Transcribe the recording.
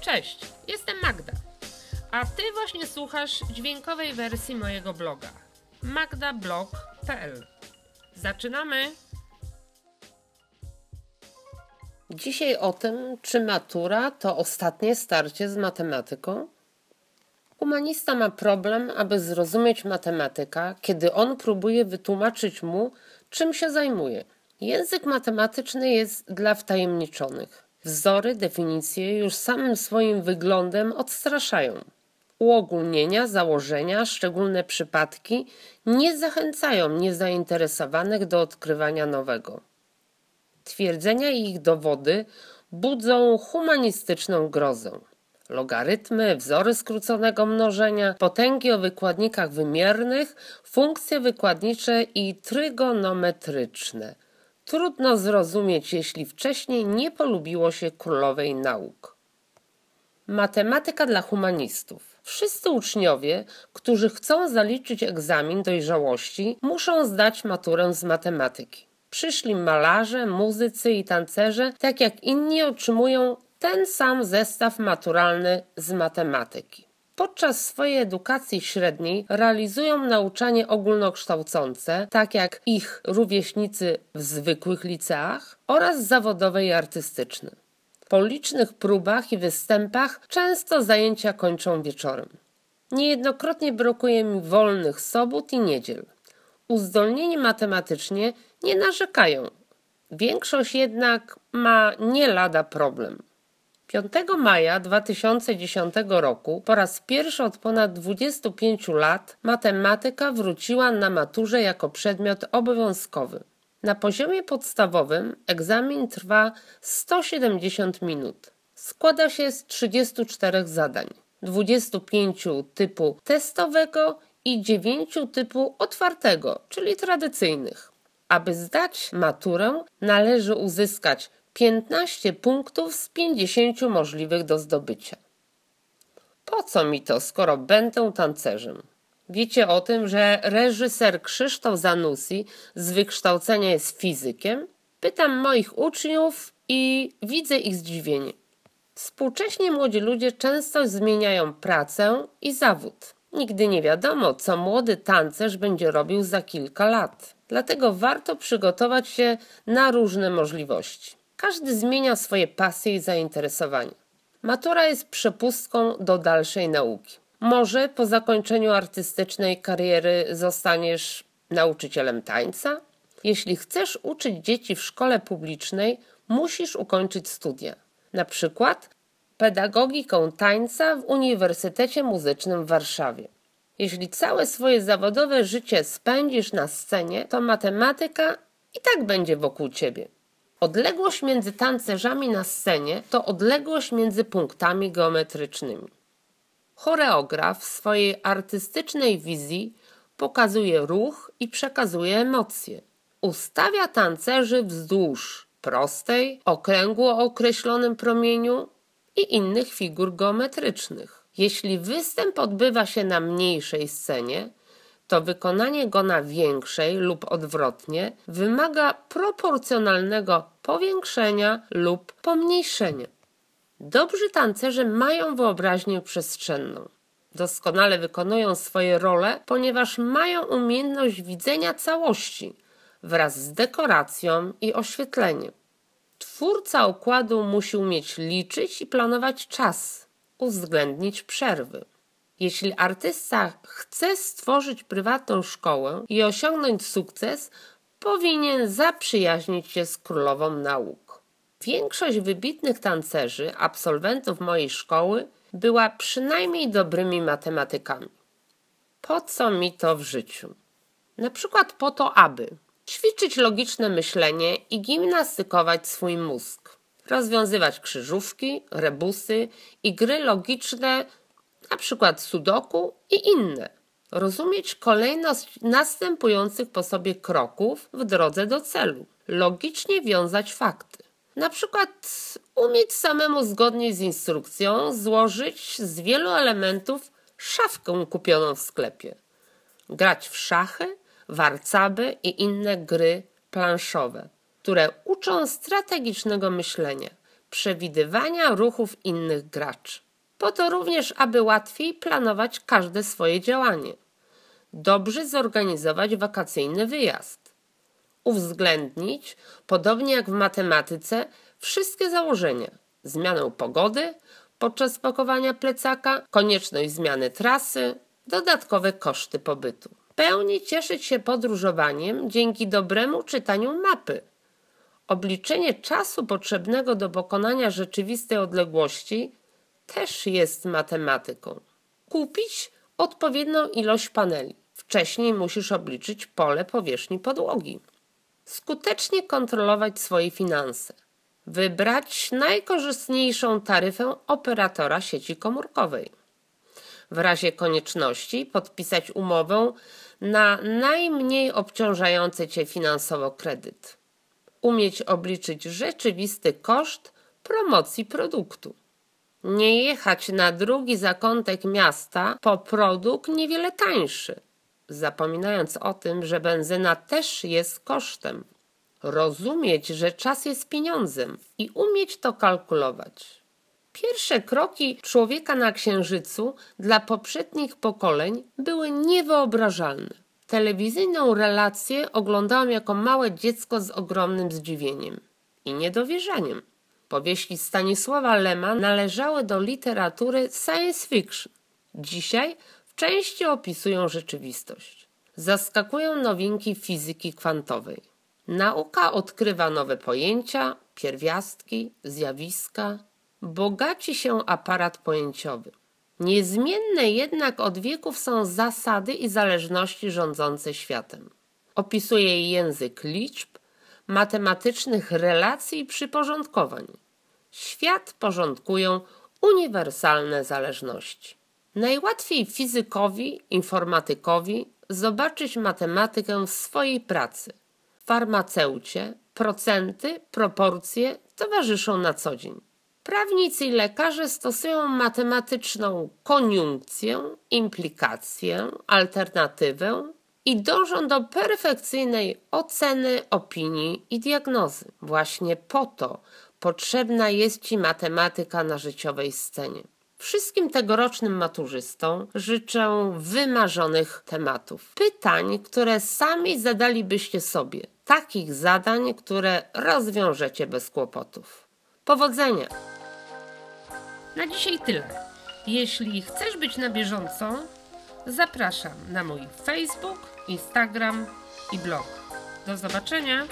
Cześć, jestem Magda. A ty właśnie słuchasz dźwiękowej wersji mojego bloga magdablog.pl. Zaczynamy! Dzisiaj o tym, czy matura to ostatnie starcie z matematyką? Humanista ma problem, aby zrozumieć matematyka, kiedy on próbuje wytłumaczyć mu, czym się zajmuje. Język matematyczny jest dla wtajemniczonych. Wzory, definicje już samym swoim wyglądem odstraszają. Uogólnienia, założenia, szczególne przypadki nie zachęcają niezainteresowanych do odkrywania nowego. Twierdzenia i ich dowody budzą humanistyczną grozę. Logarytmy, wzory skróconego mnożenia, potęgi o wykładnikach wymiernych, funkcje wykładnicze i trygonometryczne. Trudno zrozumieć, jeśli wcześniej nie polubiło się królowej nauk. Matematyka dla humanistów. Wszyscy uczniowie, którzy chcą zaliczyć egzamin dojrzałości, muszą zdać maturę z matematyki. Przyszli malarze, muzycy i tancerze, tak jak inni, otrzymują ten sam zestaw maturalny z matematyki. Podczas swojej edukacji średniej realizują nauczanie ogólnokształcące, tak jak ich rówieśnicy w zwykłych liceach, oraz zawodowe i artystyczne. Po licznych próbach i występach często zajęcia kończą wieczorem. Niejednokrotnie brakuje mi wolnych sobot i niedziel. Uzdolnieni matematycznie nie narzekają. Większość jednak ma nie lada problem. 5 maja 2010 roku po raz pierwszy od ponad 25 lat matematyka wróciła na maturze jako przedmiot obowiązkowy. Na poziomie podstawowym egzamin trwa 170 minut. Składa się z 34 zadań, 25 typu testowego i 9 typu otwartego, czyli tradycyjnych. Aby zdać maturę, należy uzyskać 15 punktów z 50 możliwych do zdobycia. Po co mi to, skoro będę tancerzem? Wiecie o tym, że reżyser Krzysztof Zanussi z wykształcenia jest fizykiem? Pytam moich uczniów i widzę ich zdziwienie. Współcześnie młodzi ludzie często zmieniają pracę i zawód. Nigdy nie wiadomo, co młody tancerz będzie robił za kilka lat. Dlatego warto przygotować się na różne możliwości. Każdy zmienia swoje pasje i zainteresowania. Matura jest przepustką do dalszej nauki. Może po zakończeniu artystycznej kariery zostaniesz nauczycielem tańca? Jeśli chcesz uczyć dzieci w szkole publicznej, musisz ukończyć studia. Na przykład pedagogiką tańca w Uniwersytecie Muzycznym w Warszawie. Jeśli całe swoje zawodowe życie spędzisz na scenie, to matematyka i tak będzie wokół ciebie. Odległość między tancerzami na scenie to odległość między punktami geometrycznymi. Choreograf w swojej artystycznej wizji pokazuje ruch i przekazuje emocje. Ustawia tancerzy wzdłuż prostej, okręgu o określonym promieniu i innych figur geometrycznych. Jeśli występ odbywa się na mniejszej scenie, to wykonanie go na większej lub odwrotnie wymaga proporcjonalnego powiększenia lub pomniejszenia. Dobrzy tancerze mają wyobraźnię przestrzenną. Doskonale wykonują swoje role, ponieważ mają umiejętność widzenia całości wraz z dekoracją i oświetleniem. Twórca układu musi umieć liczyć i planować czas, uwzględnić przerwy. Jeśli artysta chce stworzyć prywatną szkołę i osiągnąć sukces, powinien zaprzyjaźnić się z królową nauk. Większość wybitnych tancerzy, absolwentów mojej szkoły, była przynajmniej dobrymi matematykami. Po co mi to w życiu? Na przykład po to, aby ćwiczyć logiczne myślenie i gimnastykować swój mózg, rozwiązywać krzyżówki, rebusy i gry logiczne na przykład sudoku i inne. Rozumieć kolejność następujących po sobie kroków w drodze do celu. Logicznie wiązać fakty. Na przykład umieć samemu zgodnie z instrukcją złożyć z wielu elementów szafkę kupioną w sklepie. Grać w szachy, warcaby i inne gry planszowe, które uczą strategicznego myślenia, przewidywania ruchów innych graczy. Po to również, aby łatwiej planować każde swoje działanie. Dobrze zorganizować wakacyjny wyjazd. Uwzględnić, podobnie jak w matematyce, wszystkie założenia. Zmianę pogody podczas pakowania plecaka, konieczność zmiany trasy, dodatkowe koszty pobytu. Pełni cieszyć się podróżowaniem dzięki dobremu czytaniu mapy. Obliczenie czasu potrzebnego do pokonania rzeczywistej odległości też jest matematyką. Kupić odpowiednią ilość paneli. Wcześniej musisz obliczyć pole powierzchni podłogi. Skutecznie kontrolować swoje finanse. Wybrać najkorzystniejszą taryfę operatora sieci komórkowej. W razie konieczności podpisać umowę na najmniej obciążający cię finansowo kredyt. Umieć obliczyć rzeczywisty koszt promocji produktu. Nie jechać na drugi zakątek miasta po produkt niewiele tańszy, zapominając o tym, że benzyna też jest kosztem. Rozumieć, że czas jest pieniądzem i umieć to kalkulować. Pierwsze kroki człowieka na Księżycu dla poprzednich pokoleń były niewyobrażalne. Telewizyjną relację oglądałam jako małe dziecko z ogromnym zdziwieniem i niedowierzaniem. Powieści Stanisława Lema należały do literatury science fiction. Dzisiaj w części opisują rzeczywistość. Zaskakują nowinki fizyki kwantowej. Nauka odkrywa nowe pojęcia, pierwiastki, zjawiska. Bogaci się aparat pojęciowy. Niezmienne jednak od wieków są zasady i zależności rządzące światem. Opisuje język liczb, matematycznych relacji i przyporządkowań. Świat porządkują uniwersalne zależności. Najłatwiej fizykowi, informatykowi zobaczyć matematykę w swojej pracy. Farmaceucie procenty, proporcje towarzyszą na co dzień. Prawnicy i lekarze stosują matematyczną koniunkcję, implikację, alternatywę i dążą do perfekcyjnej oceny, opinii i diagnozy. Właśnie po to potrzebna jest Ci matematyka na życiowej scenie. Wszystkim tegorocznym maturzystom życzę wymarzonych tematów. Pytań, które sami zadalibyście sobie. Takich zadań, które rozwiążecie bez kłopotów. Powodzenia! Na dzisiaj tyle. Jeśli chcesz być na bieżąco, zapraszam na mój Facebook, Instagram i blog. Do zobaczenia!